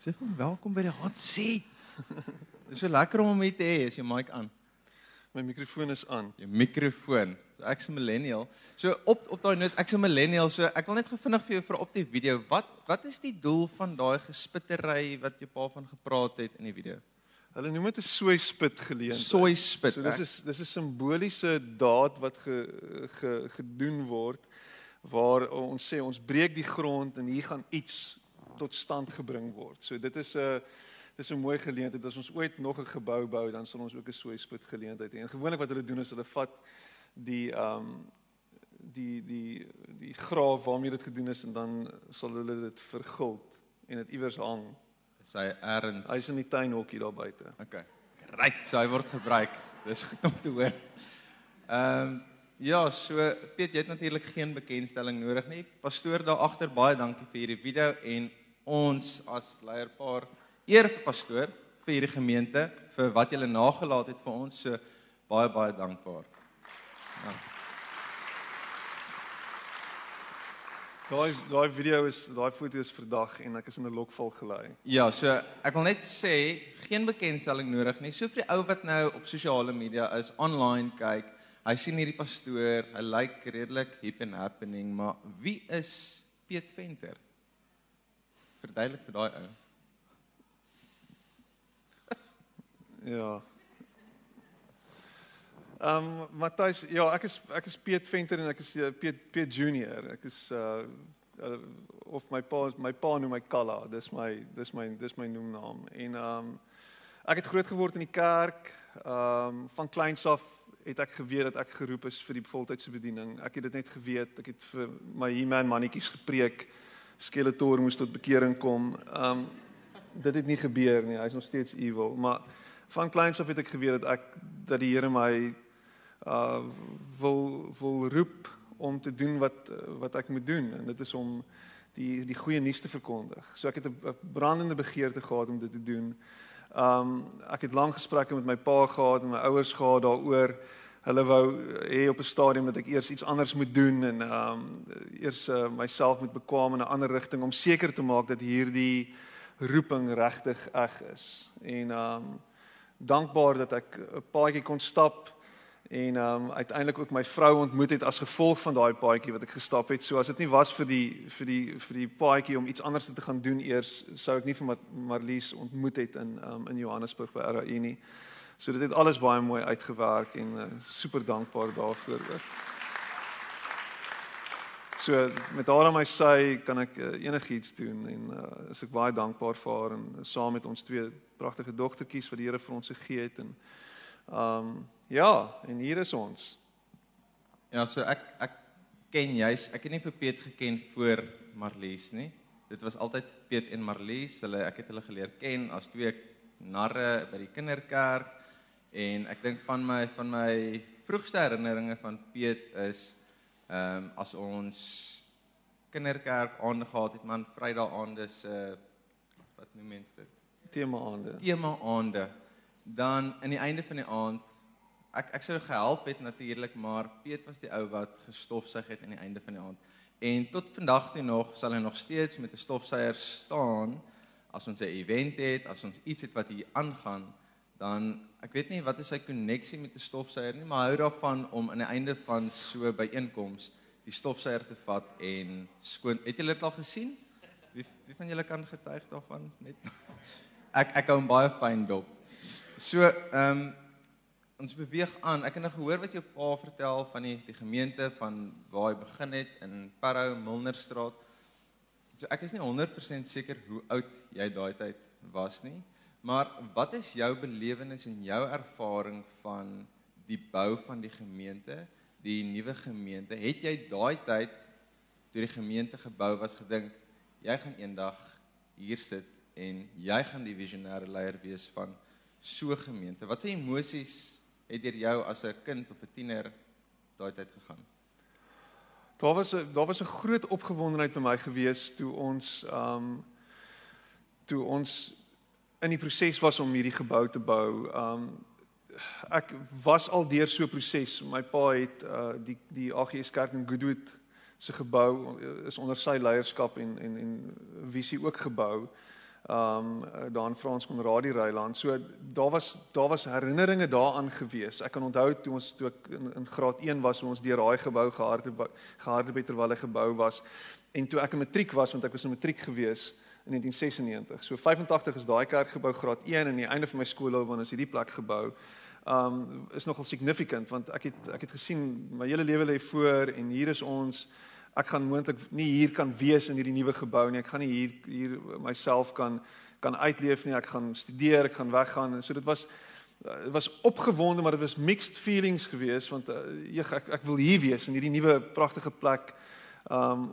Sê vir hom welkom by die hot seat. Dit is so lekker om hom hier te hê as jy mic aan. My mikrofoon is aan. Jou mikrofoon. So ek's 'n millennial. So op op daai noot, ek's 'n millennial, so ek wil net gevinnig vir jou vra op die video, wat wat is die doel van daai gespittery wat jou pa van gepraat het in die video? Hulle noem dit 'n sooi spit geleentheid. Sooi spit. So dis is dis is 'n simboliese daad wat ge, ge gedoen word waar ons sê ons breek die grond en hier gaan iets tot stand gebring word. So dit is 'n dis 'n mooi geleentheid as ons ooit nog 'n gebou bou dan sal ons ook 'n sooi spit geleentheid hê. En gewoonlik wat hulle doen is hulle vat die ehm um, die die die graaf waarmee dit gedoen is en dan sal hulle dit verguld en dit iewers hang. Sy erns. Hy's in die tuinhokkie daar buite. Okay. Great, so hy word gebruik. Dis goed om te hoor. Ehm um, ja, so Piet, jy het natuurlik geen bekendstelling nodig nie. Pastoor daar agter, baie dankie vir hierdie video en ons as leierpaar eer vir pastoor vir hierdie gemeente vir wat julle nagelaat het vir ons. So baie baie dankbaar. Ja. Daai daai video is daai foto is vandag en ek is in 'n lokval gelei. Ja, so ek wil net sê geen bekendstelling nodig nie. So vir die ou wat nou op sosiale media is, online kyk, hy sien hierdie pastoor, hy lyk redelik hip and happening, maar wie is Piet Venter? Verduidelik vir daai ou. Ja. Ehm um, Matthys, ja, ek is ek is Piet Venter en ek is uh, Piet Piet Junior. Ek is uh, uh of my pa my pa noem my Kalla. Dis my dis my dis my noemnaam. En ehm um, ek het groot geword in die kerk. Ehm um, van kleins af het ek geweet dat ek geroep is vir die voltydse bediening. Ek het dit net geweet. Ek het vir my He-man mannetjies gepreek. Skeletor moes tot bekering kom. Ehm um, dit het nie gebeur nie. Hy's nog steeds evil, maar van kleins af het ek geweet dat ek dat die Here my uh wil wil roep om te doen wat wat ek moet doen en dit is om die die goeie nuus te verkondig. So ek het 'n brandende begeerte gehad om dit te doen. Um ek het lank gesprekke met my pa gehad en my ouers gehad daaroor. Hulle wou hê op 'n stadium dat ek eers iets anders moet doen en um eers uh, myself moet bekwam in 'n ander rigting om seker te maak dat hierdie roeping regtig eg is. En um dankbaar dat ek 'n paadjie kon stap en ehm um, uiteindelik ook my vrou ontmoet het as gevolg van daai paadjie wat ek gestap het. So as dit nie was vir die vir die vir die paadjie om iets anders te gaan doen eers, sou ek nie vir Marlies ontmoet het in ehm um, in Johannesburg by RAU nie. So dit het alles baie mooi uitgewerk en uh, super dankbaar daarvoor ook. So met haar aan my sy kan ek uh, enigiets doen en uh, is ek baie dankbaar vir haar en uh, saam met ons twee pragtige dogtertjies wat die Here vir ons gegee het en ehm um, Ja, en hier is ons. Ja, so ek ek ken juis, ek het nie vir Piet geken voor Marlies nie. Dit was altyd Piet en Marlies. Hulle ek het hulle geleer ken as twee narre by die kinderkerk en ek dink van my van my vroegste herinneringe van Piet is ehm um, as ons kinderkerk aande gehad het man Vrydag aande se wat noem mense dit? Tema aande. Tema aande. Dan aan die einde van die aand ek ek sou gehelp het natuurlik, maar Piet was die ou wat gestofsuig het aan die einde van die aand. En tot vandag toe nog sal hy nog steeds met 'n stofsuier staan as ons 'n event het, as ons iets het wat hier aangaan, dan ek weet nie wat is sy koneksie met 'n stofsuier nie, maar hou daarvan om aan die einde van so byeenkoms die stofsuier te vat en skoon. Het julle dit al gesien? Wie wie van julle kan getuig daarvan net? Ek ek hou hom baie fyn dop. So, ehm um, ons beweeg aan. Ek het nou gehoor wat jou pa vertel van die die gemeente van waar hy begin het in Parow Milnerstraat. So ek is nie 100% seker hoe oud jy daai tyd was nie, maar wat is jou belewenis en jou ervaring van die bou van die gemeente, die nuwe gemeente? Het jy daai tyd toe die gemeente gebou was gedink jy gaan eendag hier sit en jy gaan die visionêre leier wees van so gemeente? Wat se emosies het deur jou as 'n kind of 'n tiener daai tyd gegaan? Daar was daar was 'n groot opgewondenheid by my gewees toe ons um toe ons in die proses was om hierdie gebou te bou. Um ek was al deur so 'n proses. My pa het uh die die AGS kerk in Goodwood se gebou is onder sy leierskap en en en visie ook gebou. um daar in Frans Konradi Reiland. So daar was daar was herinneringe daaraan gewees. Ek kan onthou toe ons toe ek in, in graad 1 was, ons deur daai gebou gehardloop gehardloop terwyl hy gebou was en toe ek in matriek was want ek was in matriek gewees in 1996. So 85 is daai kerk gebou graad 1 en aan die einde van my skoolloopbaan is hierdie plek gebou. Um is nogal significant want ek het ek het gesien my hele lewe lê voor en hier is ons ek gaan moontlik nie hier kan wees in hierdie nuwe gebou nie. Ek gaan nie hier hier myself kan kan uitleef nie. Ek gaan studeer, ek gaan weggaan en so dit was dit was opgewonde maar dit was mixed feelings geweest want uh, ek ek wil hier wees in hierdie nuwe pragtige plek. Um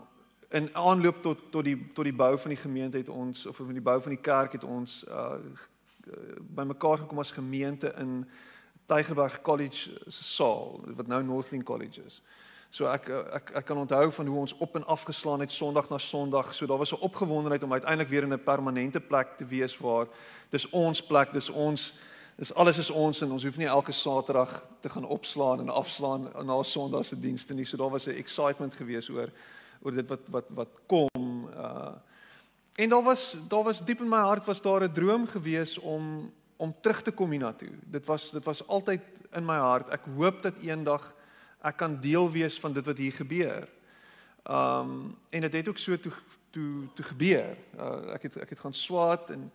in aanloop tot tot die tot die bou van die gemeente het ons of van die bou van die kerk het ons uh bymekaar gekom as gemeente in Tygerberg College se saal wat nou Northling College is. So ek ek ek kan onthou van hoe ons op en af geslaan het Sondag na Sondag. So daar was 'n opgewondenheid om uiteindelik weer in 'n permanente plek te wees waar dis ons plek, dis ons dis alles is ons en ons hoef nie elke Saterdag te gaan opslaan en afslaan na Sondag se dienste nie. So daar was 'n excitement geweest oor oor dit wat wat wat kom uh en daar was daar was diep in my hart was daar 'n droom gewees om om terug te kom hiernatoe. Dit was dit was altyd in my hart. Ek hoop dat eendag ek kan deel wees van dit wat hier gebeur. Um en dit het ook so toe toe toe gebeur. Uh, ek het ek het gaan swaat en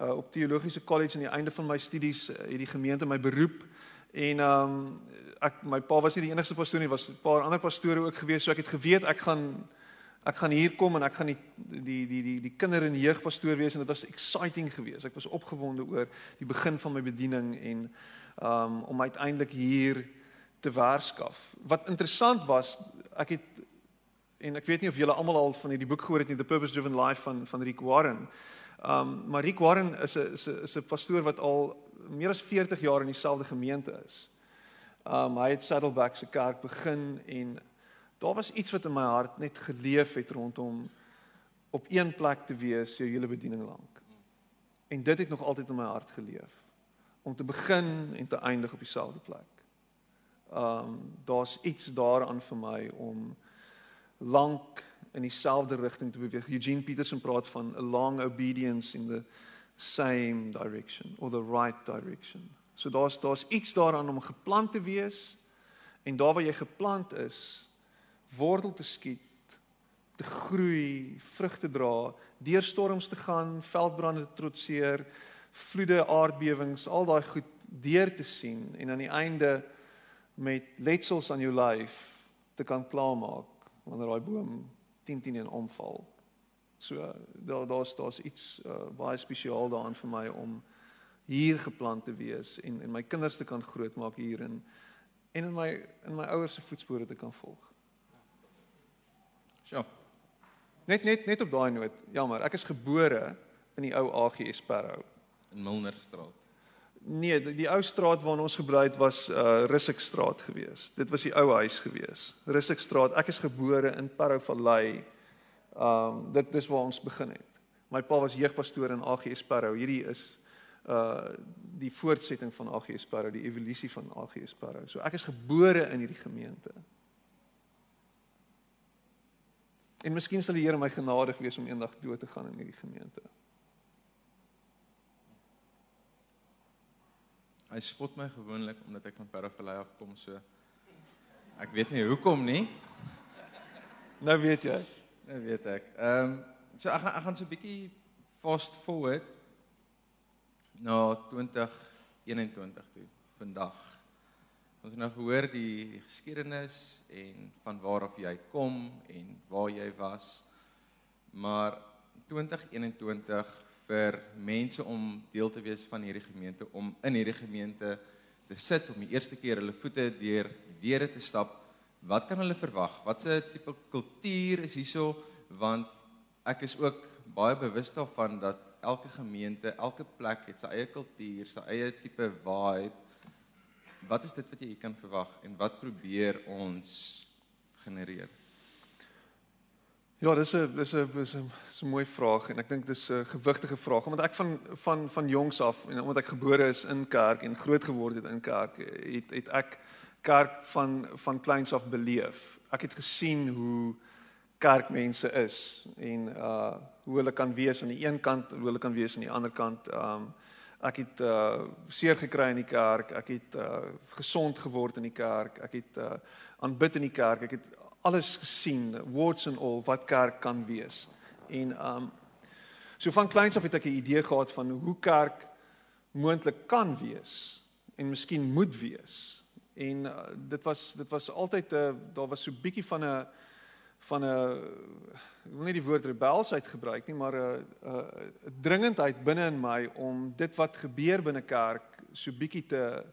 uh, op teologiese college aan die einde van my studies uh, het die gemeente my beroep en um ek my pa was nie die enigste pastoor nie, was 'n paar ander pastore ook gewees, so ek het geweet ek gaan ek gaan hier kom en ek gaan die die die die die kinder en jeugpastoor wees en dit was exciting geweest. Ek was opgewonde oor die begin van my bediening en um om uiteindelik hier te waarskaf. Wat interessant was, ek het en ek weet nie of julle almal al van hierdie boek gehoor het nie, The Purpose Driven Life van van Rick Warren. Um maar Rick Warren is 'n is 'n is 'n pastoor wat al meer as 40 jaar in dieselfde gemeente is. Um hy het Saddleback se kerk begin en daar was iets wat in my hart net geleef het rondom op een plek te wees jou hele bediening lank. En dit het nog altyd in my hart geleef om te begin en te eindig op dieselfde plek. Um daar's iets daaraan vir my om lank in dieselfde rigting te beweeg. Eugene Peterson praat van a long obedience in the same direction or the right direction. So daar's daar's iets daaraan om geplant te wees en daar waar jy geplant is, wortel te skiet, te groei, vrugte dra, deur storms te gaan, veldbrande te trotseer, vloede, aardbewings, al daai goed deur te sien en aan die einde met letsels aan jou lyf te kan klaarmaak wanneer daai boom 10 10 in omval. So daar daar's daar's iets uh, baie spesiaal daarin vir my om hier geplant te wees en en my kinders te kan grootmaak hier en en in my in my ouers se voetspore te kan volg. Sjoe. Net net net op daai noot. Jammer, ek is gebore in die ou AGS Sparrow in Milnerstraat. Nee, die, die ou straat waarin ons gebly het was uh Russikstraat gewees. Dit was die ou huis gewees. Russikstraat. Ek is gebore in Parow Vallei. Um dit dis waar ons begin het. My pa was jeugpastoor in AGS Sparrow. Hierdie is uh die voortsetting van AGS Sparrow, die evolusie van AGS Sparrow. So ek is gebore in hierdie gemeente. En miskien sal die Here my genadig wees om eendag dood te gaan in hierdie gemeente. Hy spot my gewoonlik omdat ek van Parafalei afkom so. Ek weet nie hoekom nie. Nou weet jy. Nou weet ek. Ehm um, so ek gaan ek gaan so 'n bietjie fast forward na 2021 toe vandag. Ons het nou gehoor die geskiedenis en van waar af jy kom en waar jy was. Maar 2021 vir mense om deel te wees van hierdie gemeente om in hierdie gemeente te sit om die eerste keer hulle voete deur deure te stap. Wat kan hulle verwag? Watse tipe kultuur is hierso want ek is ook baie bewus daarvan dat elke gemeente, elke plek het sy eie kultuur, sy eie tipe vibe. Wat is dit wat jy kan verwag en wat probeer ons genereer? Ja, dis 'n dis 'n dis 'n so 'n mooi vraag en ek dink dis 'n gewigtige vraag omdat ek van van van jongs af en omdat ek gebore is in kerk en groot geword het in kerk, het het ek kerk van van kleins af beleef. Ek het gesien hoe kerkmense is en uh hoe hulle kan wees aan die een kant, hoe hulle kan wees aan die ander kant. Um ek het uh seer gekry in die kerk, ek het uh gesond geword in die kerk, ek het uh aanbid in die kerk, ek het alles gesien, warts and all wat kerk kan wees. En um so van kleins af het ek 'n idee gehad van hoe kerk moontlik kan wees en miskien moet wees. En uh, dit was dit was altyd 'n uh, daar was so bietjie van 'n van 'n ek wil nie die woord rebelsheid gebruik nie, maar 'n 'n dringendheid binne in my om dit wat gebeur binne kerk so bietjie te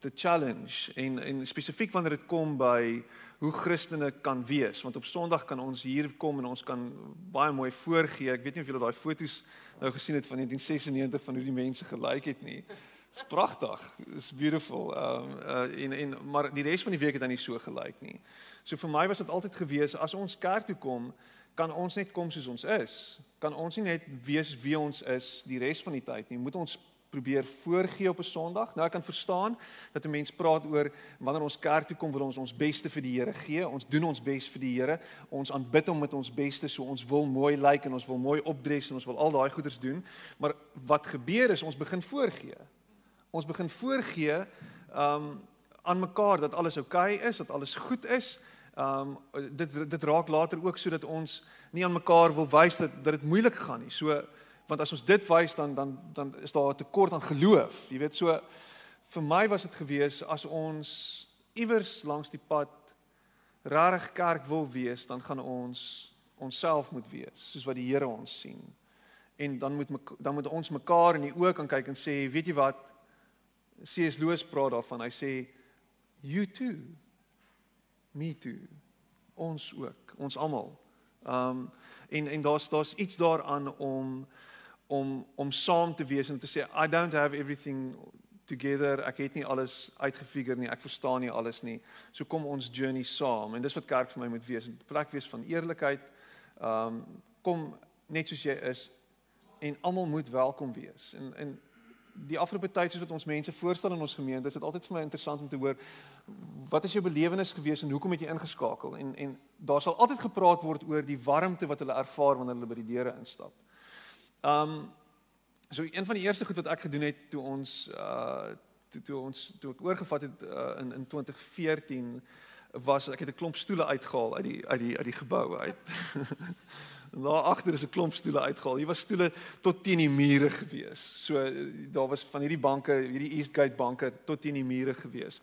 te challenge en en spesifiek wanneer dit kom by hoe Christene kan wees want op Sondag kan ons hier kom en ons kan baie mooi voorgee. Ek weet nie of julle daai foto's nou gesien het van 1996 van hoe die mense gelyk het nie. Dis pragtig. It's beautiful. Ehm um, uh, en en maar die res van die week het dan nie so gelyk nie. So vir my was dit altyd gewees as ons kerk toe kom, kan ons net kom soos ons is. Kan ons nie net wees wie ons is die res van die tyd nie. Moet ons probeer voorgee op 'n Sondag. Nou ek kan verstaan dat 'n mens praat oor wanneer ons kerk toe kom wil ons ons beste vir die Here gee. Ons doen ons bes vir die Here. Ons aanbid hom met ons beste so ons wil mooi lyk like, en ons wil mooi opdres en ons wil al daai goeders doen. Maar wat gebeur is ons begin voorgee ons begin voorgee um aan mekaar dat alles oukei okay is, dat alles goed is. Um dit dit raak later ook sodat ons nie aan mekaar wil wys dat dat dit moeilik gaan nie. So want as ons dit wys dan dan dan is daar 'n tekort aan geloof. Jy weet so vir my was dit gewees as ons iewers langs die pad regtig kerk wil wees, dan gaan ons onsself moet wees soos wat die Here ons sien. En dan moet dan moet ons mekaar in die oë kan kyk en sê, weet jy wat? C.S. Lewis praat daarvan. Hy sê you too. Me too. Ons ook, ons almal. Um en en daar's daar's iets daaraan om om om saam te wees en te sê I don't have everything together. Ek het nie alles uitgefigure nie. Ek verstaan nie alles nie. So kom ons journey saam. En dis wat kerk vir my moet wees. 'n Plek wees van eerlikheid. Um kom net soos jy is en almal moet welkom wees. En en die afgelope tyd soos wat ons mense voorstel in ons gemeente, is dit altyd vir my interessant om te hoor wat is jou belewenis gewees en hoekom het jy ingeskakel? En en daar sal altyd gepraat word oor die warmte wat hulle ervaar wanneer hulle by die deure instap. Um so een van die eerste goed wat ek gedoen het toe ons uh toe toe ons toe ek oorgevat het uh, in in 2014 was ek het 'n klomp stoele uitgehaal uit die uit die uit die gebou uit. Daar agter is 'n klomp stoele uitgehaal. Hier was stoele tot teen die mure gewees. So daar was van hierdie banke, hierdie Eastgate banke tot teen die mure gewees.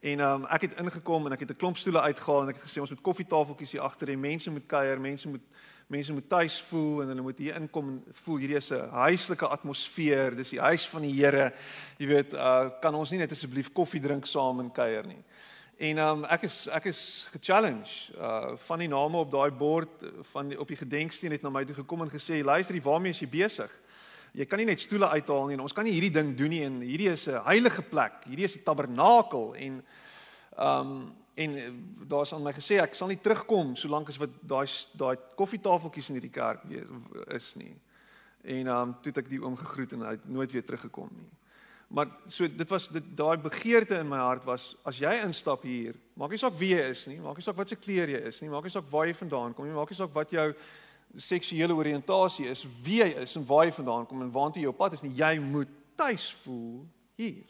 En um, ek het ingekom en ek het 'n klomp stoele uitgehaal en ek het gesê ons moet koffietafeltjies hier agter hê. Mense moet kuier, mense moet mense moet tuis voel en hulle moet hier inkom en voel hierdie is 'n huislike atmosfeer. Dis die huis van die Here. Jy weet, uh, kan ons nie net asseblief koffie drink saam en kuier nie. En um, ek is ek is ge-challenge uh van die name op daai bord van die, op die gedenksteen het na my toe gekom en gesê luister, waarmee is jy besig? Jy kan nie net stoele uithaal nie en ons kan nie hierdie ding doen nie en hierdie is 'n heilige plek. Hierdie is die tabernakel en um en daar's aan my gesê ek sal nie terugkom solank as wat daai daai koffietafeltjies in hierdie kerk is nie. En um toe het ek die oom gegroet en hy het nooit weer teruggekom nie. Maar so dit was dit daai begeerte in my hart was as jy instap hier, maak nie saak wie jy is nie, maak nie saak wat se kleur jy is nie, maak nie saak waar jy vandaan kom nie, maak nie saak wat jou seksuele oriëntasie is, wie jy is en waar jy vandaan kom en waartoe jy op pad is nie, jy moet tuis voel hier.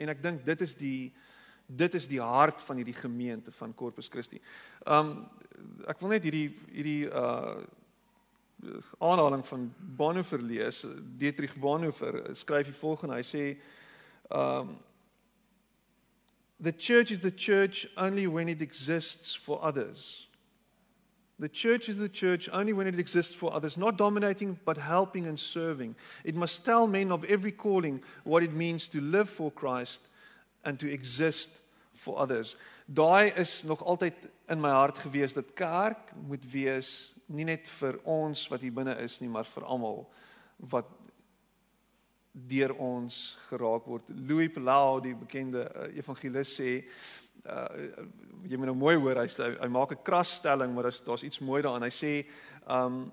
En ek dink dit is die dit is die hart van hierdie gemeente van Corpus Christi. Um ek wil net hierdie hierdie uh aanhaling van Bonhoeffer lees. Dietrich Bonhoeffer skryf die volgende. Hy sê um The church is the church only when it exists for others. The church is the church only when it exists for others, not dominating but helping and serving. It must tell men of every calling what it means to live for Christ and to exist for others. Daai is nog altyd in my hart gewees dat kerk moet wees nie net vir ons wat hier binne is nie, maar vir almal wat deur ons geraak word. Louis Palau, die bekende uh, evangelis sê uh, jy moet nou mooi hoor, hy sê hy maak 'n krasstelling, maar daar's daar's iets mooi daarin. Hy sê um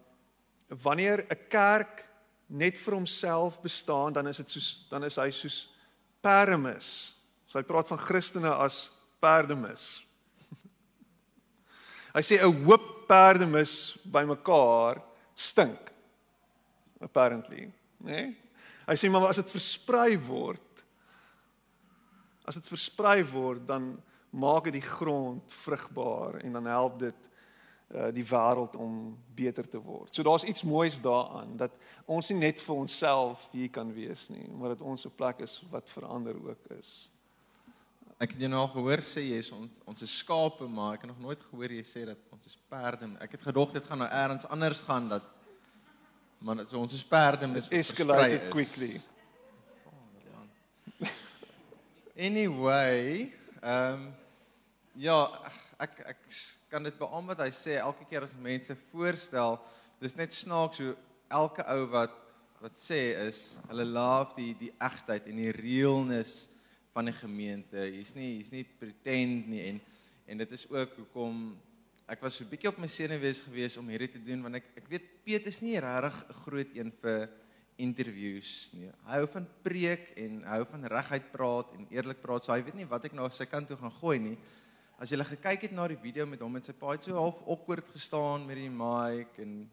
wanneer 'n kerk net vir homself bestaan, dan is dit soos dan is hy soos permis. So hy praat van Christene as perdemis. hy sê 'n hoop perdemis bymekaar stink. Apparently, né? Nee? Hy sê maar as dit versprei word, as dit versprei word, dan maak dit die grond vrugbaar en dan help dit uh die wêreld om beter te word. So daar's iets moois daaraan dat ons nie net vir onsself hier kan wees nie, maar dat ons 'n plek is wat verander ook is. Ek het jou nou al gehoor sê jy is ons ons is skape, maar ek het nog nooit gehoor jy sê dat ons is perde. Ek het gedog dit gaan nou eers anders gaan dat maar so ons is perde mis escalated quickly. Anyway, ehm um, ja, ek ek kan dit beamoen wat hy sê elke keer as mense voorstel, dis net snaaks hoe elke ou wat wat sê is hulle love die die egtheid en die realness van die gemeente. Hier's nie hier's nie pretend nie en en dit is ook hoekom ek was so bietjie op my senuwees gewees om hierdie te doen want ek ek weet Piet is nie regtig 'n groot een vir interviews nie. Hy hou van preek en hou van reguit praat en eerlik praat. So hy weet nie wat ek nou op sy kant toe gaan gooi nie. As jy gele kyk het na die video met hom en sy pa het so half awkward gestaan met die mic en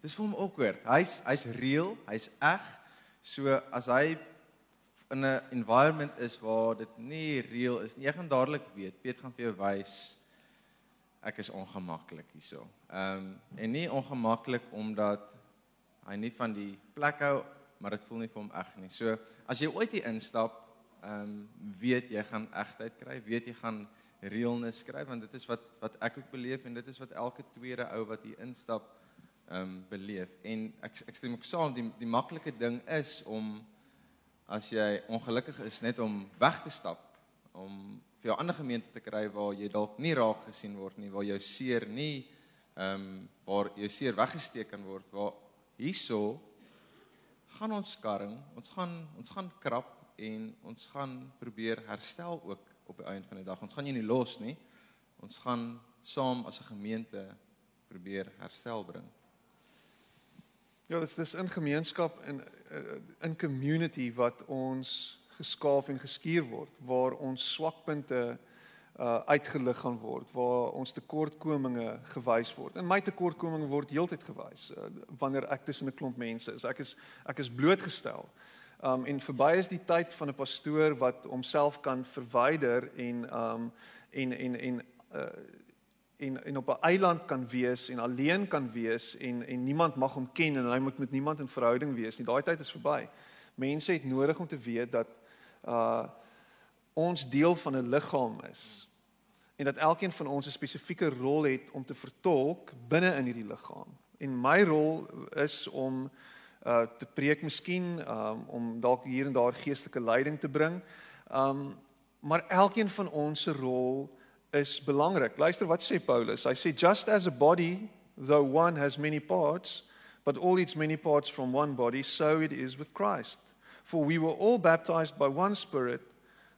dis vir hom awkward. Hy's hy's real, hy's eg. So as hy in 'n environment is waar dit nie real is nie, jy gaan dadelik weet. Piet gaan vir jou wys ek is ongemaklik hierso. Ehm um, en nie ongemaklik omdat hy nie van die plek hou, maar dit voel nie vir hom eg nie. So as jy ooit hier instap, ehm um, weet jy gaan egtheid kry, weet jy gaan realness kry want dit is wat wat ek ook beleef en dit is wat elke tweede ou wat hier instap ehm um, beleef. En ek ek stem ook saam die die maklike ding is om as jy ongelukkig is net om weg te stap om vir jou ander gemeente te kry waar jy dalk nie raak gesien word nie, waar jou seer nie ehm um, waar jou seer weggesteek kan word waar hierso gaan ons skarring, ons gaan ons gaan krap en ons gaan probeer herstel ook op die einde van die dag. Ons gaan nie nie los nie. Ons gaan saam as 'n gemeente probeer herstel bring. Ja, dit is in gemeenskap en in community wat ons geskaaf en geskuur word, waar ons swakpunte uh uitgelig gaan word waar ons tekortkominge gewys word. En my tekortkominge word heeltyd gewys uh, wanneer ek tussen 'n klomp mense is. Ek is ek is blootgestel. Um en verby is die tyd van 'n pastoor wat homself kan verwyder en um en en en uh en en op 'n eiland kan wees en alleen kan wees en en niemand mag hom ken en hy moet met niemand in verhouding wees nie. Daai tyd is verby. Mense het nodig om te weet dat uh ons deel van 'n liggaam is en dat elkeen van ons 'n spesifieke rol het om te vertolk binne in hierdie liggaam. En my rol is om uh te preek miskien um om dalk hier en daar geestelike leiding te bring. Um maar elkeen van ons se rol is belangrik. Luister wat sê Paulus. Hy sê just as a body though one has many parts but all its many parts from one body so it is with Christ. For we were all baptized by one spirit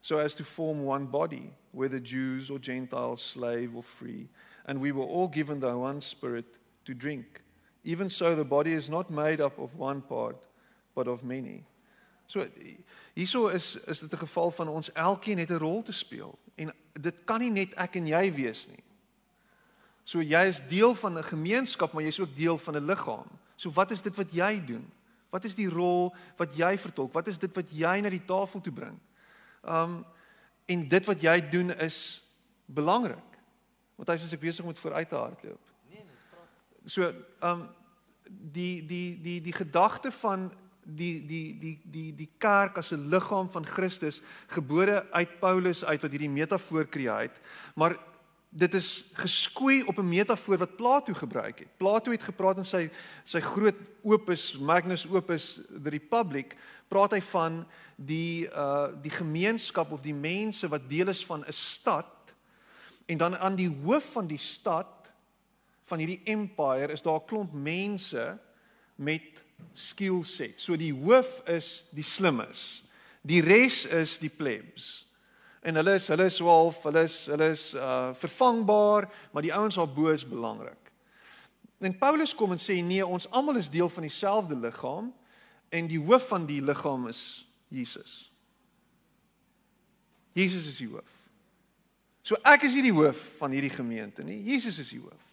so as to form one body whether Jews or Gentiles slave or free and we were all given the one spirit to drink. Even so the body is not made up of one part but of many. So hieso is is dit 'n geval van ons elkeen het 'n rol te speel dit kan nie net ek en jy wees nie. So jy is deel van 'n gemeenskap maar jy's ook deel van 'n liggaam. So wat is dit wat jy doen? Wat is die rol wat jy vertolk? Wat is dit wat jy na die tafel toe bring? Um en dit wat jy doen is belangrik. Want hy sê ek besig om vooruit te hardloop. So, ehm um, die die die die gedagte van die die die die die kerk as 'n liggaam van Christus gebore uit Paulus uit wat hierdie metafoor skei, maar dit is geskoei op 'n metafoor wat Plato gebruik het. Plato het gepraat in sy sy groot opus Magnus Opus The Republic, praat hy van die uh die gemeenskap of die mense wat deel is van 'n stad en dan aan die hoof van die stad van hierdie empire is daar 'n klomp mense met skill set. So die hoof is die slimmes. Die res is die plebs. En hulle is hulle is swaalf, hulle is hulle is uh vervangbaar, maar die ouens daar bo is belangrik. En Paulus kom en sê nee, ons almal is deel van dieselfde liggaam en die hoof van die liggaam is Jesus. Jesus is die hoof. So ek is nie die hoof van hierdie gemeente nie. Jesus is die hoof.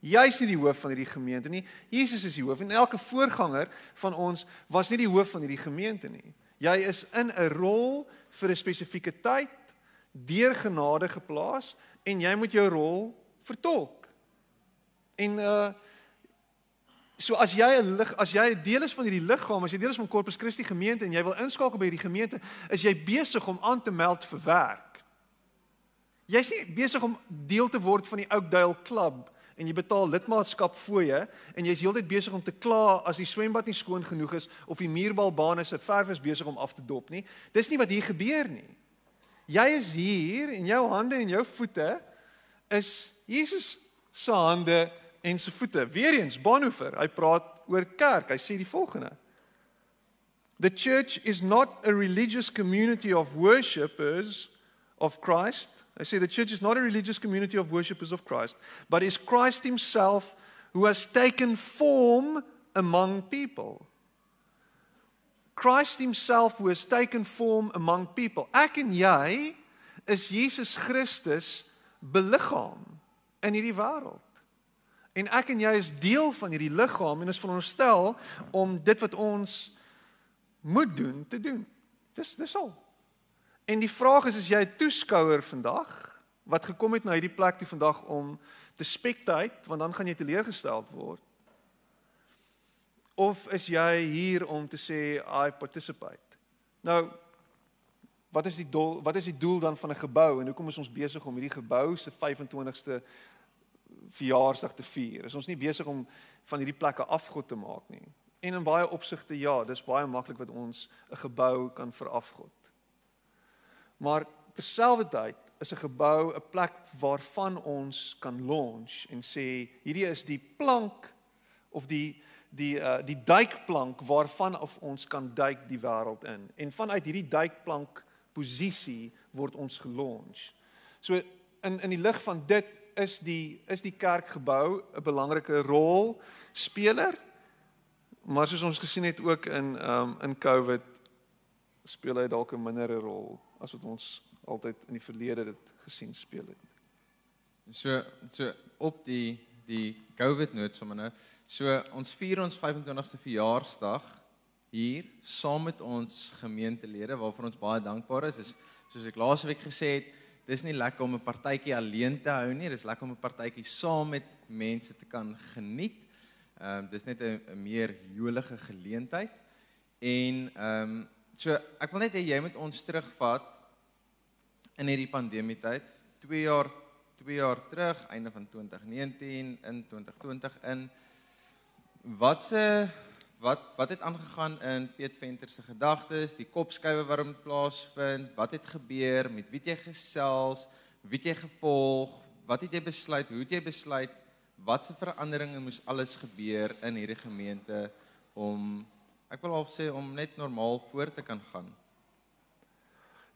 Jy's nie die hoof van hierdie gemeente nie. Jesus is die hoof en elke voorganger van ons was nie die hoof van hierdie gemeente nie. Jy is in 'n rol vir 'n spesifieke tyd deur genade geplaas en jy moet jou rol vertolk. En uh So as jy 'n lig, as jy 'n deel is van hierdie liggaam, as jy deel is van Corpus Christi gemeente en jy wil inskakel by hierdie gemeente, is jy besig om aan te meld vir werk. Jy's nie besig om deel te word van die Oakdale Club en jy betaal lidmaatskap fooie en jy's heeltyd besig om te kla as die swembad nie skoon genoeg is of die muurbalbane se verf is besig om af te dop nie. Dis nie wat hier gebeur nie. Jy is hier en jou hande en jou voete is Jesus se hande en se voete. Weereens Bonhoeffer, hy praat oor kerk. Hy sê die volgende: The church is not a religious community of worshippers of Christ. I say the church is not a religious community of worshippers of Christ, but is Christ himself who has taken form among people. Christ himself who has taken form among people. Ek en jy is Jesus Christus beliggaam in hierdie wêreld. En ek en jy is deel van hierdie liggaam en is veronderstel om dit wat ons moet doen te doen. Dis dis al. En die vraag is as jy 'n toeskouer vandag wat gekom het na hierdie plek toe vandag om te spectate, want dan gaan jy teleurgestel word. Of is jy hier om te sê I participate? Nou wat is die doel wat is die doel dan van 'n gebou en hoekom is ons besig om hierdie gebou se 25ste verjaarsdag te vier. Is ons nie besig om van hierdie plekke afgod te maak nie. En in baie opsigte ja, dis baie maklik wat ons 'n gebou kan verafgod. Maar terselfdertyd is 'n gebou 'n plek waarvan ons kan launch en sê hierdie is die plank of die die uh die duikplank waarvan of ons kan duik die wêreld in. En vanuit hierdie duikplank posisie word ons gelaunch. So in in die lig van dit is die is die kerkgebou 'n belangrike rol speler. Maar soos ons gesien het ook in um in Covid speel hy dalk 'n mindere rol as wat ons altyd in die verlede dit gesien speel het. So so op die die Covid noot sommer nou. So ons vier ons 25ste verjaarsdag hier saam met ons gemeentelede waarvoor ons baie dankbaar is. is soos ek laasweek gesê het, dis nie lekker om 'n partytjie alleen te hou nie. Dis lekker om 'n partytjie saam met mense te kan geniet. Ehm um, dis net 'n meer jolige geleentheid. En ehm um, so ek wil net hê jy moet ons terugvat in hierdie pandemie tyd. 2 jaar 2 jaar terug, einde van 2019 in 2020 in watse wat wat het aangegaan in Piet Venter se gedagtes, die kopskuive waarom dit plaasvind, wat het gebeur, met wie het jy gesels, wie het jy gevolg, wat het jy besluit, hoe het jy besluit, watse veranderinge moes alles gebeur in hierdie gemeente om ek wil half sê om net normaal voort te kan gaan.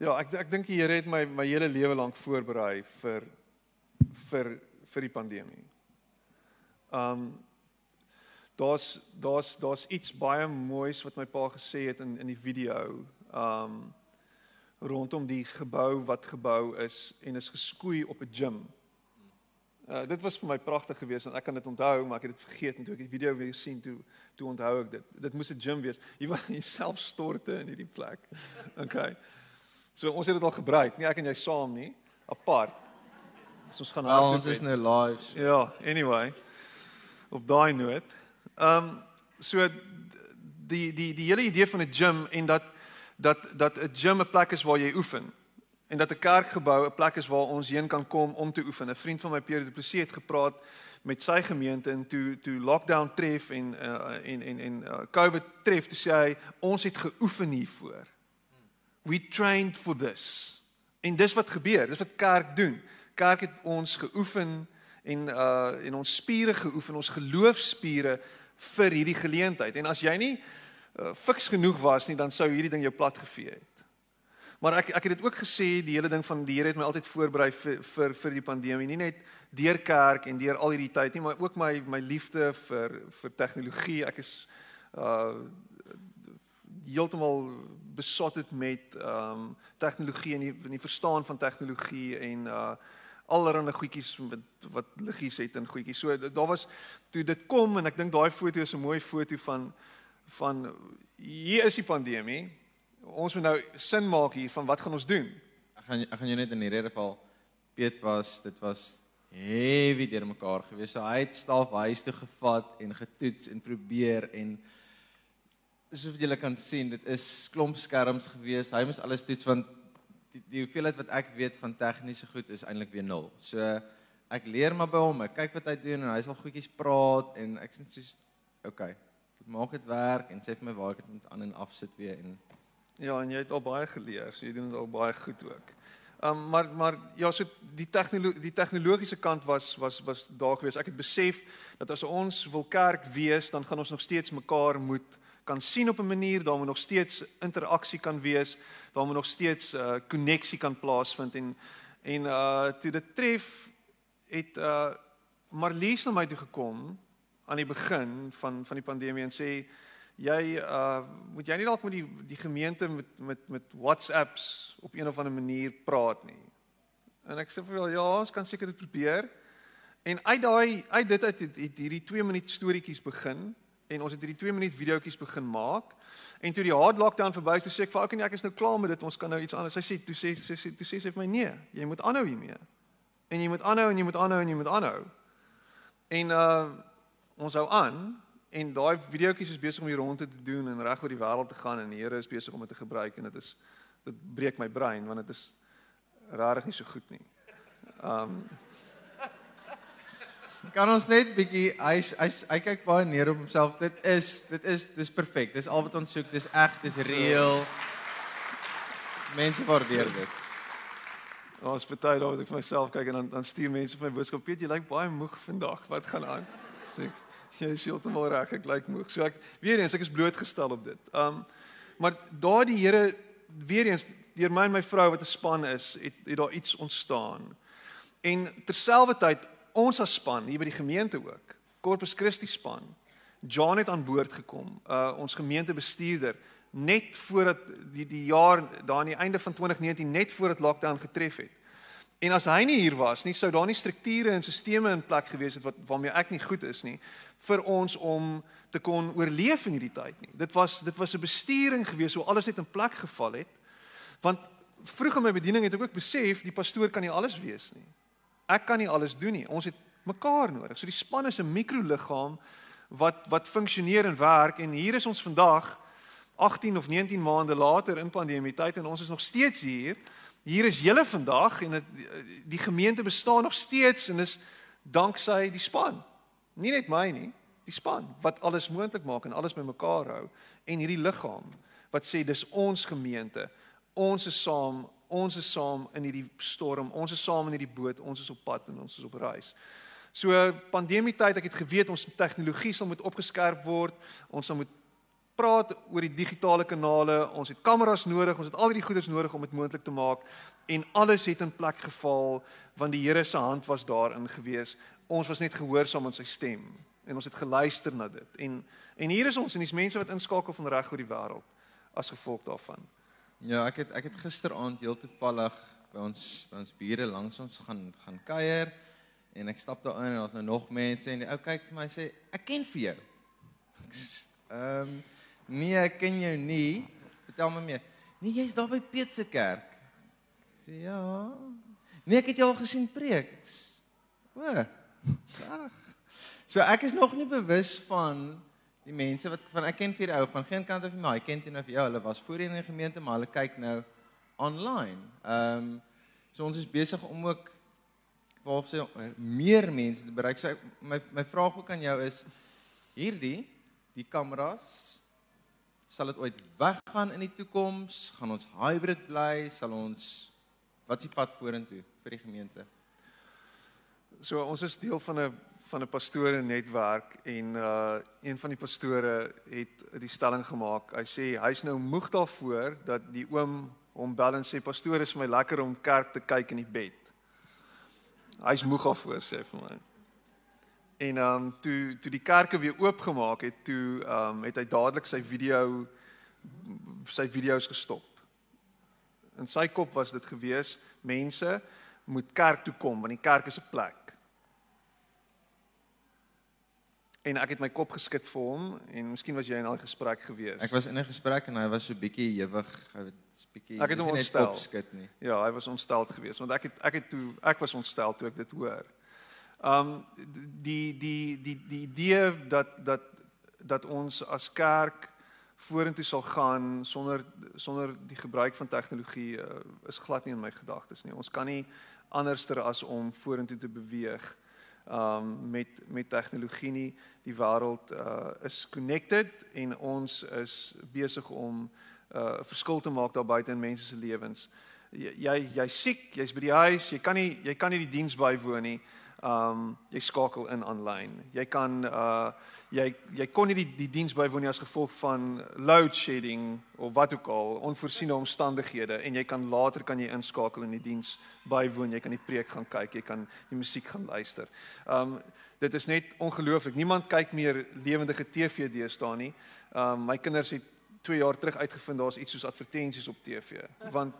Ja, ek ek dink die Here het my my hele lewe lank voorberei vir vir vir die pandemie. Um daar's daar's daar's iets baie moois wat my pa gesê het in in die video. Um rondom die gebou wat gebou is en is geskoei op 'n gym. Uh dit was vir my pragtig geweest en ek kan dit onthou, maar ek het dit vergeet en toe ek die video weer sien toe toe onthou ek dit. Dit moes 'n gym wees. Jy wil jouself storte in hierdie plek. Okay. So ons het dit al gebruik, nie ek en jy saam nie, apart. So ons gaan nou ons is nou live. Ja, anyway. Op daai noot. Ehm um, so die die die hele idee van 'n gym en dat dat dat 'n gym 'n plek is waar jy oefen en dat 'n kerkgebou 'n plek is waar ons heen kan kom om te oefen. 'n Vriend van my Pierre Du Plessis het gepraat met sy gemeente en toe toe lockdown tref en uh, en en en uh, COVID tref te sê hy ons het geoefen hiervoor. We trained for this. En dis wat gebeur, dis wat kerk doen. Kerk het ons geoefen en uh en ons spiere geoefen, ons geloofspiere vir hierdie geleentheid. En as jy nie uh, fiks genoeg was nie, dan sou hierdie ding jou plat gevee het. Maar ek ek het dit ook gesê, die hele ding van die Here het my altyd voorberei vir vir vir die pandemie, nie net deur kerk en deur al hierdie tyd nie, maar ook my my liefde vir vir tegnologie. Ek is uh heeltemal besot het met ehm um, tegnologie en die, die verstaan van tegnologie en uh allerlei goedjies wat wat liggies het en goedjies. So daar was toe dit kom en ek dink daai foto is 'n mooi foto van van hier is die pandemie. Ons moet nou sin maak hier van wat gaan ons doen? Ek gaan ek gaan jou net in hierdie geval Piet was dit was heavy deur mekaar gewees. So hy het staf huis toe gevat en getoets en probeer en soos julle kan sien, dit is klomp skerms gewees. Hy moes alles toets want die, die hoeveelheid wat ek weet van tegniese goed is eintlik weer nul. So ek leer maar by hom, ek kyk wat hy doen en hy sal goedjies praat en ek sê soos okay, maak dit werk en sê vir my waar ek dit moet aan en af sit weer en ja, en jy het al baie geleer. So jy doen dit al baie goed ook. Um maar maar ja, so die tegnologie die tegnologiese kant was was was daar gewees. Ek het besef dat as ons wil kerk wees, dan gaan ons nog steeds mekaar moet kan sien op 'n manier, daar moet nog steeds interaksie kan wees, daar moet nog steeds 'n uh, koneksie kan plaasvind en en uh toe dit tref het uh Marlies na my toe gekom aan die begin van van die pandemie en sê jy uh moet jy nie dalk met die die gemeente met met met WhatsApps op een of ander manier praat nie. En ek sê vir jou ja, ons kan seker dit probeer. En uit daai uit dit uit het, het hierdie 2 minuut storieetjies begin en ons het hierdie 2 minuut videoetjies begin maak. En toe die hard lockdown verby is, sê ek vir ek ek is nou klaar met dit. Ons kan nou iets anders. Sy sê toe sê sy sê toe sê sy vir my nee, jy moet aanhou hiermee. En jy moet aanhou en jy moet aanhou en jy moet aanhou. En uh ons hou aan en daai videoetjies is besig om hier rond te doen en reg oor die wêreld te gaan en die Here is besig om dit te gebruik en dit is dit breek my brein want dit is rarig nie so goed nie. Um kan ons net bietjie hy hy hy kyk baie neer op homself. Dit is dit is dis perfek. Dis al wat ons soek. Dis reg, dis reëel. Mense waardeer dit. Ons vertel daar wat ek vir myself kyk en dan dan stuur mense vir my boodskap. Piet, jy lyk baie moeg vandag. Wat gaan aan? Sê ek, jy is heeltemal reg. Ek lyk moeg. So ek weer eens ek is blootgestel op dit. Um maar daar die Here weer eens deur my en my vrou wat 'n span is, het, het daar iets ontstaan. En terselfdertyd ons as span hier by die gemeente ook. Corpus Christi span. John het aan boord gekom. Uh ons gemeentebestuurder net voordat die die jaar daar aan die einde van 2019 net voordat lockdown getref het. En as hy nie hier was nie, sou daar nie strukture en stelsels in plek gewees het wat waarmee ek nie goed is nie vir ons om te kon oorleef in hierdie tyd nie. Dit was dit was 'n bestuuring gewees hoe alles net in plek geval het. Want vroeg in my bediening het ek ook besef die pastoor kan nie alles wees nie. Ek kan nie alles doen nie. Ons het mekaar nodig. So die span is 'n mikroliggaam wat wat funksioneer en werk en hier is ons vandag 18 of 19 maande later in pandemie tyd en ons is nog steeds hier. Hier is julle vandag en het, die gemeente bestaan nog steeds en is danksy die span. Nie net my nie, die span wat alles moontlik maak en alles bymekaar hou en hierdie liggaam wat sê dis ons gemeente. Ons is saam, ons is saam in hierdie storm. Ons is saam in hierdie boot. Ons is op pad en ons is op reis. So pandemie tyd, ek het geweet ons tegnologie sal moet opgeskerp word. Ons sal moet praat oor die digitale kanale. Ons het kameras nodig. Ons het al hierdie goeders nodig om dit moontlik te maak en alles het in plek geval want die Here se hand was daarin gewees. Ons was net gehoorsaam aan sy stem en ons het geluister na dit. En en hier is ons en dis mense wat inskakel van reg oor die wêreld as gevolg daarvan. Ja, ek het ek het gisteraand heel toevallig by ons by ons bure langs ons gaan gaan kuier en ek stap daar in en daar's nou nog mense en die ou kyk vir my sê ek ken vir jou. Ehm um, nee, ek ken jou nie. Vertel my meer. Nee, jy's daar by Piet se kerk. Sê ja. Nee, ek het jou al gesien preek. O. Reg. So ek is nog nie bewus van die mense wat van ek ken vir ou van geen kant af nie, maar ek ken dit nou vir jou. Hulle was voorheen in die gemeente, maar hulle kyk nou online. Ehm um, so ons is besig om ook waarop sê meer mense te bereik. So my my vraag ook aan jou is hierdie die kameras sal dit ooit weggaan in die toekoms? Gaan ons hybrid bly? Sal ons wat is die pad vorentoe vir die gemeente? So ons is deel van 'n van 'n pastore netwerk en uh een van die pastore het die stelling gemaak. Hy sê hy's nou moeg daarvoor dat die oom hom bel en sê pastoor is vir my lekker om kerk te kyk in die bed. Hy's moeg daarvoor sê vir my. En um toe toe die kerke weer oopgemaak het, toe um het hy dadelik sy video sy video's gestop. In sy kop was dit gewees mense moet kerk toe kom want die kerk is 'n plek. En ek het my kop geskit vir hom en miskien was jy in al gesprek gewees. Ek was in 'n gesprek en hy was so bietjie ewig, hy het bietjie Ek het hom nie net ontstel. opskit nie. Ja, hy was ontstel geweest want ek het ek het toe ek was ontstel toe ek dit hoor. Um die die die die idee dat dat dat ons as kerk vorentoe sal gaan sonder sonder die gebruik van tegnologie uh, is glad nie in my gedagtes nie. Ons kan nie anderster as om vorentoe te beweeg um met met tegnologie nie. Die wêreld uh is connected en ons is besig om 'n uh, verskil te maak daar buite in mense se lewens. Jy jy jy's siek, jy's by die huis, jy kan nie jy kan nie die diens bywoon nie. Um jy skakel in aanlyn. Jy kan uh jy jy kon nie die die diens bywoon nie as gevolg van load shedding of wat ook al, onvoorsiene omstandighede en jy kan later kan jy inskakel in die diens bywoon. Jy kan die preek gaan kyk, jy kan die musiek gaan luister. Um dit is net ongelooflik. Niemand kyk meer lewendige TV deesdae nie. Um my kinders het 2 jaar terug uitgevind daar's iets soos advertensies op TV want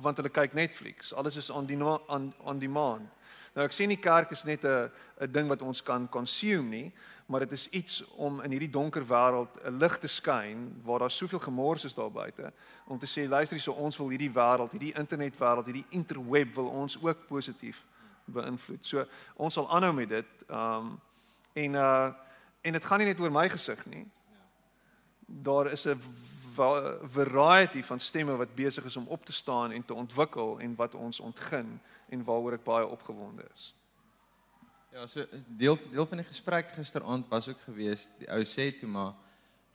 want hulle kyk Netflix. Alles is on demand on, on demand. Nou ek sê nie kerk is net 'n 'n ding wat ons kan consume nie, maar dit is iets om in hierdie donker wêreld 'n lig te skyn waar daar soveel gemors is daar buite om te sê luister hierso ons wil hierdie wêreld, hierdie internetwêreld, hierdie interweb wil ons ook positief beïnvloed. So ons sal aanhou met dit. Um en uh en dit gaan nie net oor my gesig nie. Daar is 'n va- variety van stemme wat besig is om op te staan en te ontwikkel en wat ons ontgin en waaroor ek baie opgewonde is. Ja, so deel deel van die gesprek gisteraand was ook geweest die ou sê toe maar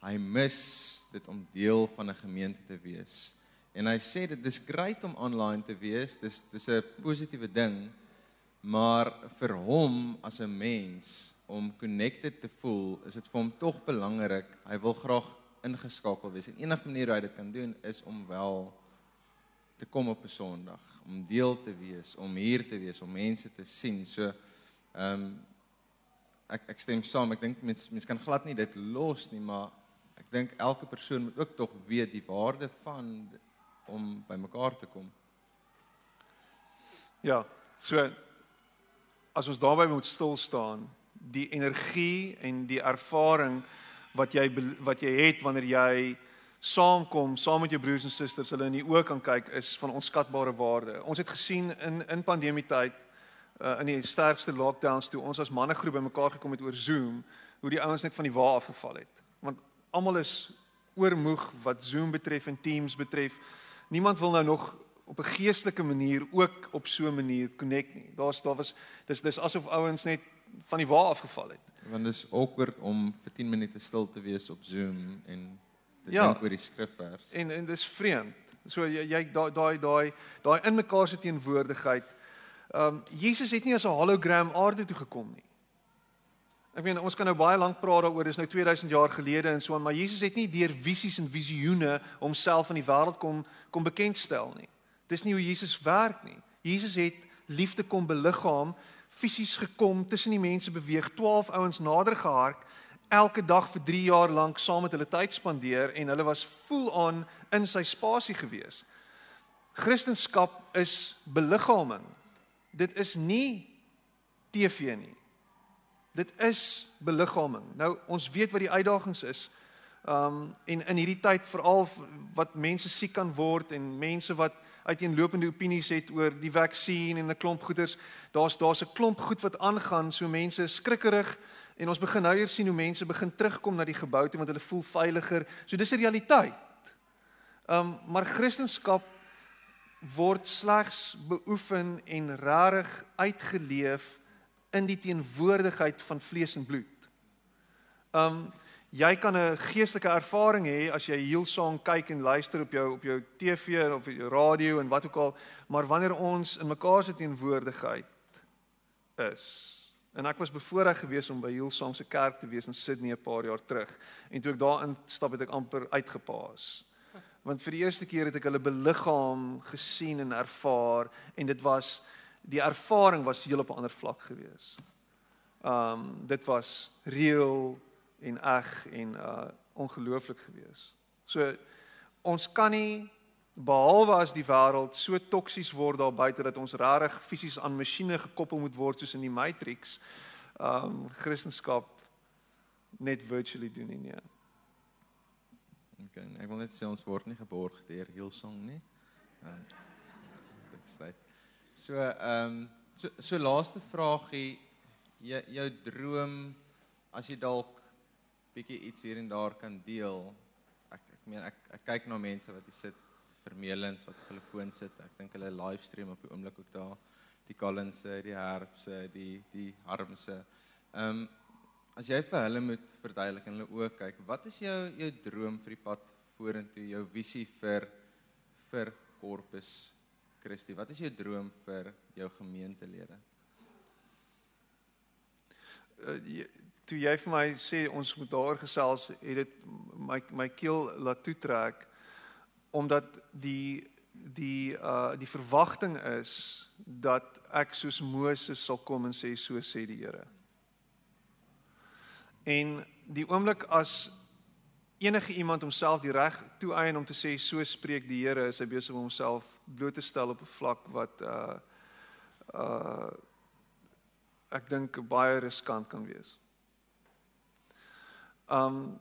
hy mis dit om deel van 'n gemeente te wees. En hy sê dit is great om online te wees. Dis dis 'n positiewe ding. Maar vir hom as 'n mens om connected te voel, is dit vir hom tog belangrik. Hy wil graag ingeskakel wees. En enigste manier hoe hy dit kan doen is om wel te kom op 'n Sondag, om deel te wees, om hier te wees, om mense te sien. So ehm um, ek ek stem saam. Ek dink mense mense kan glad nie dit los nie, maar ek dink elke persoon moet ook tog weet die waarde van om bymekaar te kom. Ja, so as ons daarby moet stil staan, die energie en die ervaring wat jy wat jy het wanneer jy saamkom saam met jou broers en susters, hulle in die oë kan kyk is van onskatbare waarde. Ons het gesien in in pandemietyd uh, in die sterkste lockdowns toe ons as mannegroep bymekaar gekom het oor Zoom, hoe die ouens net van die wa afgeval het. Want almal is oormoeg wat Zoom betref en Teams betref. Niemand wil nou nog op 'n geestelike manier ook op so 'n manier connect nie. Daar's daar was dis dis asof ouens net van die wa afgeval het. Want dit is awkward om vir 10 minute stil te wees op Zoom en te Ja. dink oor die skrifvers. En en dis vreemd. So jy jy daai daai daai daai in mekaar se teenwoordigheid. Ehm um, Jesus het nie as 'n hologram aarde toe gekom nie. Ek meen ons kan nou baie lank praat daaroor, dis nou 2000 jaar gelede en so aan, maar Jesus het nie deur visies en visioene homself aan die wêreld kom kom bekendstel nie. Dis nie hoe Jesus werk nie. Jesus het liefde kom beliggaam, fisies gekom, tussen die mense beweeg, 12 ouens nader gehark, elke dag vir 3 jaar lank saam met hulle tyd spandeer en hulle was full on in sy spasie gewees. Christendom is beliggaaming. Dit is nie TV nie. Dit is beliggaaming. Nou ons weet wat die uitdagings is. Um en in hierdie tyd veral wat mense siek kan word en mense wat uiteenlopende opinies het oor die vaksin en 'n klomp goeders. Daar's daar's 'n klomp goed wat aangaan, so mense is skrikkerig en ons begin nou hier sien hoe mense begin terugkom na die gebou toe want hulle voel veiliger. So dis 'n realiteit. Um maar Christendom word slegs beoefen en rarig uitgeleef in die teenwoordigheid van vlees en bloed. Um jy kan 'n geestelike ervaring hê as jy Hillsong kyk en luister op jou op jou TV of jou radio en wat ook al, maar wanneer ons in mekaar se teenwoordigheid is. En ek was bevoorreg geweest om by Hillsong se kerk te wees in Sydney 'n paar jaar terug. En toe ek daarin stap het ek amper uitgepaas. Want vir die eerste keer het ek hulle beliggaam gesien en ervaar en dit was die ervaring was heel op 'n ander vlak geweest. Um dit was reëel en eg en uh ongelooflik geweest. So ons kan nie behalwe as die wêreld so toksies word daar buite dat ons regtig fisies aan masjiene gekoppel moet word soos in die Matrix. Um Christendom net virtually doen nie. Nee. Okay, ek wil net sê ons word nie geborg deur Hillsong nie. Um, dit dit. So ehm um, so so laaste vragie jou jou droom as jy dalk bietjie iets hier en daar kan deel. Ek ek meen ek ek kyk na mense wat hier sit vermelens wat op hulle foon sit. Ek dink hulle livestream op die oomblik ook daar. Die Collinse, die Herbse, die die Harmse. Ehm um, as jy vir hulle moet verduidelik en hulle oë kyk, wat is jou jou droom vir die pad vorentoe, jou visie vir vir Corpus Christi? Wat is jou droom vir jou gemeentelede? Uh, jy, toe jy vir my sê ons moet daar gesels, het dit my my keel laat toetrek omdat die die uh die verwagting is dat ek soos Moses sal kom en sê so sê die Here. En die oomblik as enige iemand homself die reg toeëien om te sê so spreek die Here, is hy besig om homself bloot te stel op 'n vlak wat uh uh ek dink baie riskant kan wees. Um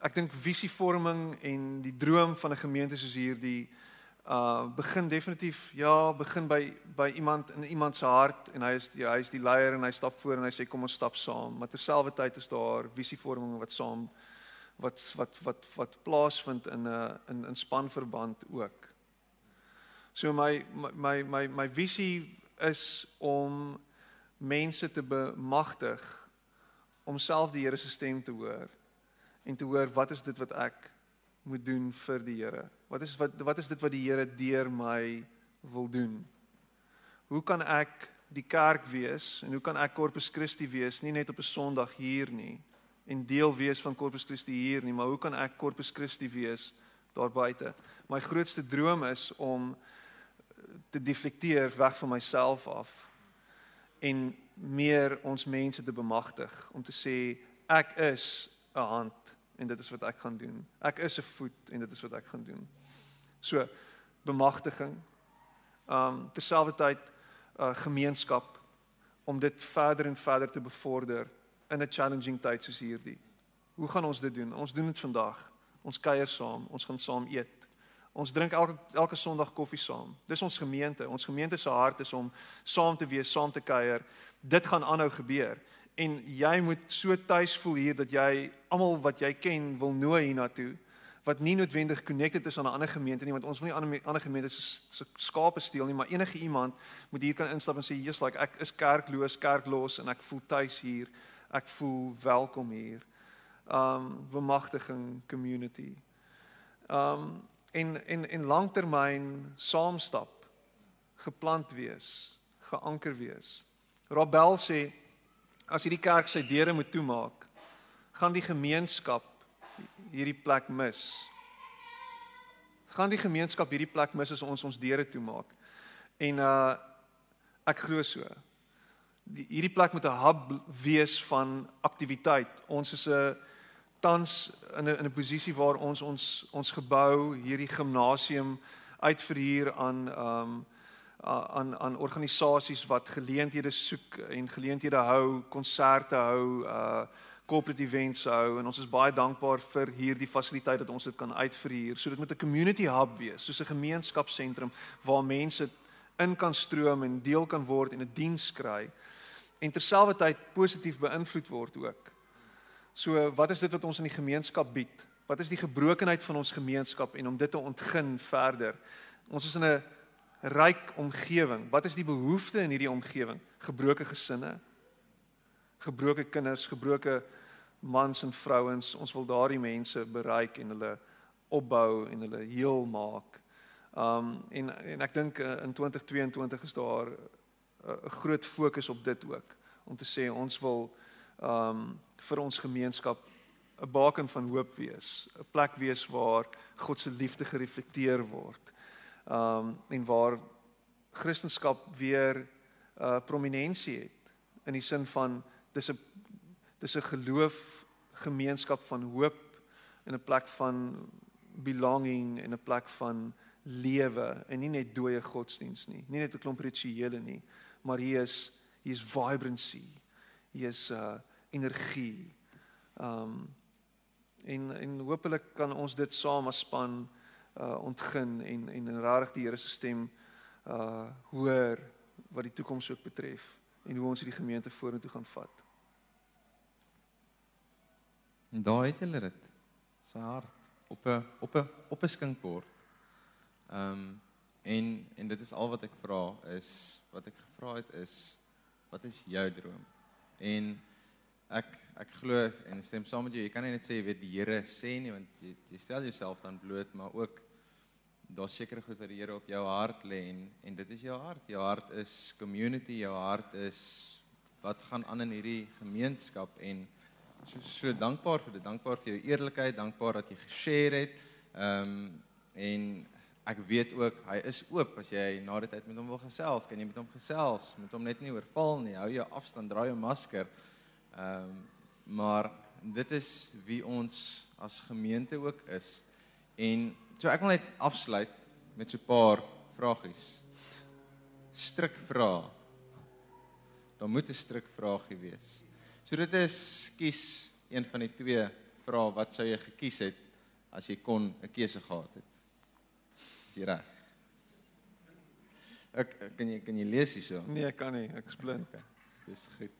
ek dink visievorming en die droom van 'n gemeente soos hierdie uh begin definitief ja, begin by by iemand in iemand se hart en hy is die, hy is die leier en hy stap voor en hy sê kom ons stap saam. Maar terselfdertyd is daar visievorming wat saam wat wat wat wat plaasvind in 'n in in spanverband ook. So my my my my visie is om mense te bemagtig om self die Here se stem te hoor en te hoor wat is dit wat ek moet doen vir die Here? Wat is wat wat is dit wat die Here deur my wil doen? Hoe kan ek die kerk wees en hoe kan ek Corpus Christi wees nie net op 'n Sondag hier nie en deel wees van Corpus Christi hier nie, maar hoe kan ek Corpus Christi wees daar buite? My grootste droom is om te deflekteer weg van myself af en meer ons mense te bemagtig om te sê ek is 'n hand en dit is wat ek gaan doen. Ek is 'n voet en dit is wat ek gaan doen. So bemagtiging. Um terselfdertyd uh, gemeenskap om dit verder en verder te bevorder in 'n challenging tyd soos hierdie. Hoe gaan ons dit doen? Ons doen dit vandag. Ons kuier saam, ons gaan saam eet. Ons drink elke elke Sondag koffie saam. Dis ons gemeente. Ons gemeente se hart is om saam te wees, saam te kuier. Dit gaan aanhou gebeur en jy moet so tuis voel hier dat jy almal wat jy ken wil nooi hiernatoe wat nie noodwendig connected is aan 'n ander gemeente nie want ons wil nie ander ander gemeentes se skape steel nie maar enige iemand moet hier kan instap en sê jy's like ek is kerkloos kerklos en ek voel tuis hier. Ek voel welkom hier. Um bemagtiging community. Um en en en langtermyn saamstap geplant wees geanker wees. Rabel sê as hierdie kerk sy deure moet toemaak, gaan die gemeenskap hierdie plek mis. Gaan die gemeenskap hierdie plek mis as ons ons deure toemaak. En uh ek glo so. Die hierdie plek moet 'n hub wees van aktiwiteit. Ons is 'n tans in 'n in 'n posisie waar ons ons ons gebou, hierdie gimnasium uitverhuur aan um aan aan organisasies wat geleenthede soek en geleenthede hou, konserte hou, uh corporate events hou en ons is baie dankbaar vir hierdie fasiliteit dat ons dit kan uitverhuur. So dit moet 'n community hub wees, soos 'n gemeenskapsentrum waar mense in kan stroom en deel kan word en 'n diens kry en terselfdertyd positief beïnvloed word ook. So wat is dit wat ons in die gemeenskap bied? Wat is die gebrokenheid van ons gemeenskap en om dit te ontgin verder? Ons is in 'n ryk omgewing. Wat is die behoefte in hierdie omgewing? Gebroke gesinne, gebroke kinders, gebroke mans en vrouens. Ons wil daardie mense bereik en hulle opbou en hulle heel maak. Um en en ek dink uh, in 2022 is daar uh, 'n groot fokus op dit ook om te sê ons wil um vir ons gemeenskap 'n baken van hoop wees, 'n plek wees waar God se liefde gereflekteer word um en waar Christendom weer uh prominensie het in die sin van dis 'n dis 'n geloof gemeenskap van hoop in 'n plek van belonging en 'n plek van lewe en nie net dooie godsdiens nie. Nie net 'n klomp rituele nie, maar hier is hier is vibrancy. Hier is uh energie. Um en en hopelik kan ons dit saam as span uh ontgin en en en regtig die Here se stem uh hoor wat die toekoms ook betref en hoe ons hierdie gemeente vorentoe gaan vat. En daar het hulle dit. Sy hart op 'n op 'n op 'n skinkbord. Ehm um, en en dit is al wat ek vra is wat ek gevra het is wat is jou droom? En ek ek glo en stem saam met jou. Jy kan nie net sê jy weet die Here sê nie want jy, jy stel jouself dan bloot, maar ook daar's sekere goed wat die Here op jou hart lê en en dit is jou hart. Jou hart is community, jou hart is wat gaan aan in hierdie gemeenskap en so so dankbaar vir dit, dankbaar vir jou eerlikheid, dankbaar dat jy geshare het. Ehm um, en ek weet ook hy is oop as jy na die tyd met hom wil gesels, kan jy met hom gesels, met hom net nie oorval nie. Hou jou afstand, dra jou masker. Ehm um, maar dit is wie ons as gemeente ook is. En so ek wil net afsluit met so 'n paar vragies. Stryk vra. Daar moet 'n stryk vragie wees. So dit is kies een van die twee vrae wat sou jy gekies het as jy kon 'n keuse gehad het. Is jy reg? Ek kan jy kan jy lees hierso? Nee, ek kan nie, ek is blind. Okay. Dis goed.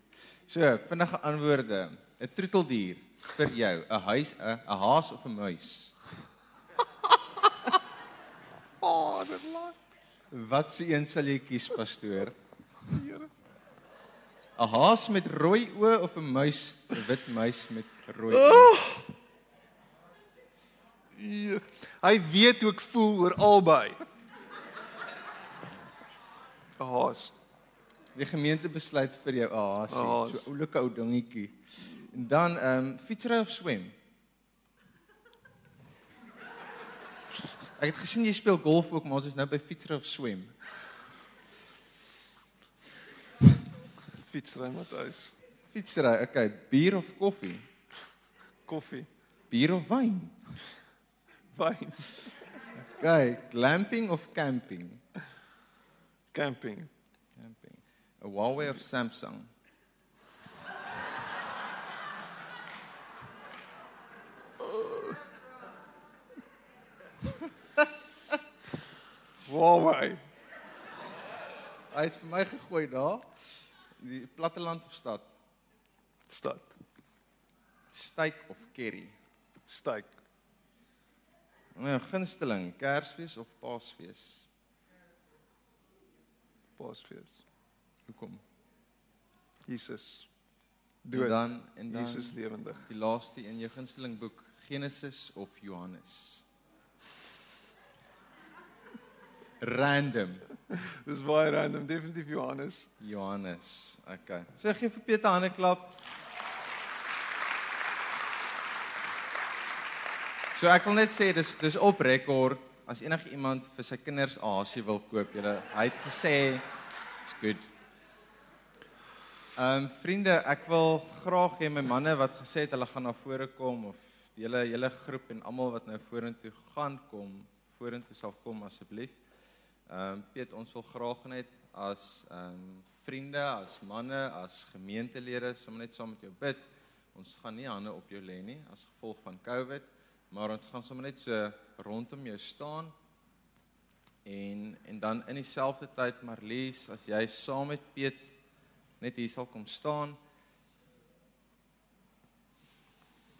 So, vinnige antwoorde. 'n Troeteldier vir jou, 'n huis, 'n 'n haas of 'n muis? Oh, dit laat. Wat se een sal jy kies, pastoor? Here. 'n Haas met rooi oë of 'n muis, 'n wit muis met rooi oë? Ja. Hy weet hoe ek voel oor albei. Haas. Die gemeente besluit vir jou Een haas. so oulike ou dingetjie. En dan ehm um, fietsry of swem? Ek het gesien jy speel golf ook, maar ons is nou by fietsry of swem. Fietsry Matthys. Fietsry, okay, bier of koffie? Koffie. Bier of wyn? Wyn. Okay, glamping of camping? Camping. 'n Huawei of Samsung? Huawei. Hy het vir my gegooi daar. Die platteland of stad? Stad. Steak of curry? Steak. My gunsteling, Kersfees of Paasfees? Paasfees. Hoekom? Jesus. En Dood. dan en dan Jesus lewendig. die laaste in jou gunsteling boek, Genesis of Johannes? Random. Dis baie random, definitief Johannes. Johannes. Okay. So gee vir Peter 'n hande klap. So ek wil net sê dis dis op rekord as enige iemand vir sy kinders 'n hasie wil koop, julle hy het gesê it's good. Ehm um, vriende, ek wil graag hê my manne wat gesê het hulle gaan na vore kom of die hele hele groep en almal wat nou vorentoe gaan kom, vorentoe sal kom asseblief. Ehm um, Piet, ons wil graag net as ehm um, vriende, as manne, as gemeentelede sommer net saam met jou bid. Ons gaan nie hande op jou lê nie as gevolg van COVID, maar ons gaan sommer net so rondom jou staan. En en dan in dieselfde tyd Marlies, as jy saam met Piet net hier sal kom staan.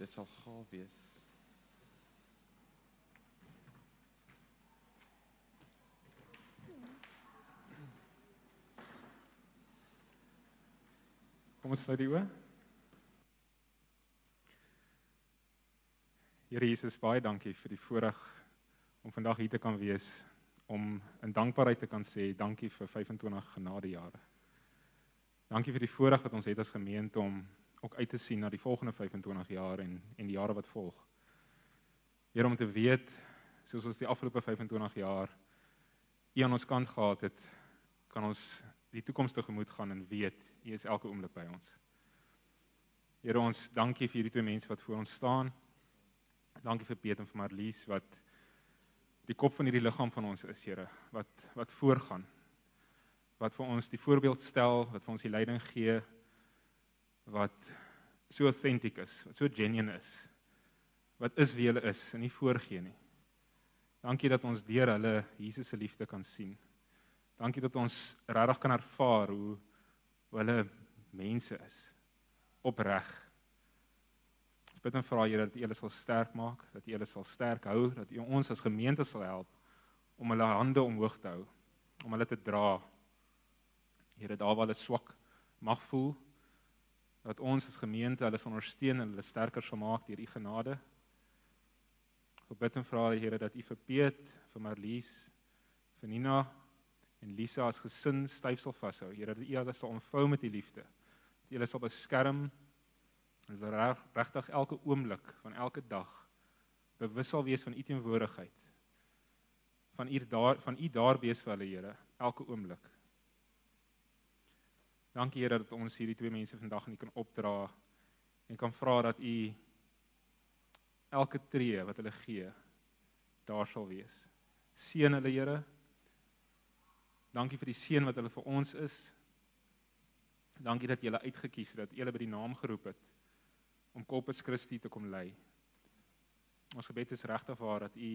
Dit sal gaaf wees. Kom ons sluit die oë. Here Jesus, baie dankie vir die voorreg om vandag hier te kan wees om in dankbaarheid te kan sê dankie vir 25 genadejare. Dankie vir die voorreg wat ons het as gemeente om ook uit te sien na die volgende 25 jaar en en die jare wat volg. Here om te weet soos ons die afgelope 25 jaar U aan ons kant gehad het, kan ons die toekoms tegemoet gaan en weet U is elke oomblik by ons. Here ons dankie vir hierdie twee mense wat voor ons staan. Dankie vir Piet en vir Marlies wat die kop van hierdie liggaam van ons is, Here, wat wat voorgaan. Wat vir ons die voorbeeld stel, wat vir ons die leiding gee wat so authentic is, wat so genuine is. Wat is wie hulle is en nie voorgee nie. Dankie dat ons deur hulle Jesus se liefde kan sien. Dankie dat ons regtig kan ervaar hoe hoe hulle mense is opreg. Ons bid en vra Here dat U hulle sal sterk maak, dat U hulle sal sterk hou, dat U ons as gemeente sal help om hulle hande omhoog te hou, om hulle te dra. Here, daar waar hulle swak mag voel, dat ons as gemeente hulle sal ondersteun en hulle sterker sal maak deur U genade. Ek bid en vra Here dat U vir Piet, vir Marlies, vir Nina en Lisa as gesin styf sal vashou. Here, dat U hulle sal omvou met U liefde. Dat U hulle sal beskerm en dat reg regtig elke oomblik van elke dag bewus sal wees van U teenwoordigheid. Van U daar van U daar wees vir hulle Here elke oomblik. Dankie Here dat ons hierdie twee mense vandag aan U kan opdra en kan vra dat U elke tree wat hulle gee daar sal wees. Seën hulle Here. Dankie vir die seën wat hulle vir ons is. Dankie dat jy hulle uitget kies het, dat jy hulle by die naam geroep het om Corpus Christi te kom lei. Ons gebed is regtig waar dat U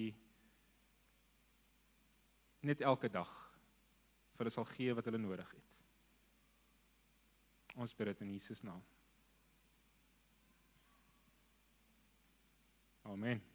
net elke dag vir hulle sal gee wat hulle nodig het. Ons bid dit in Jesus naam. Amen.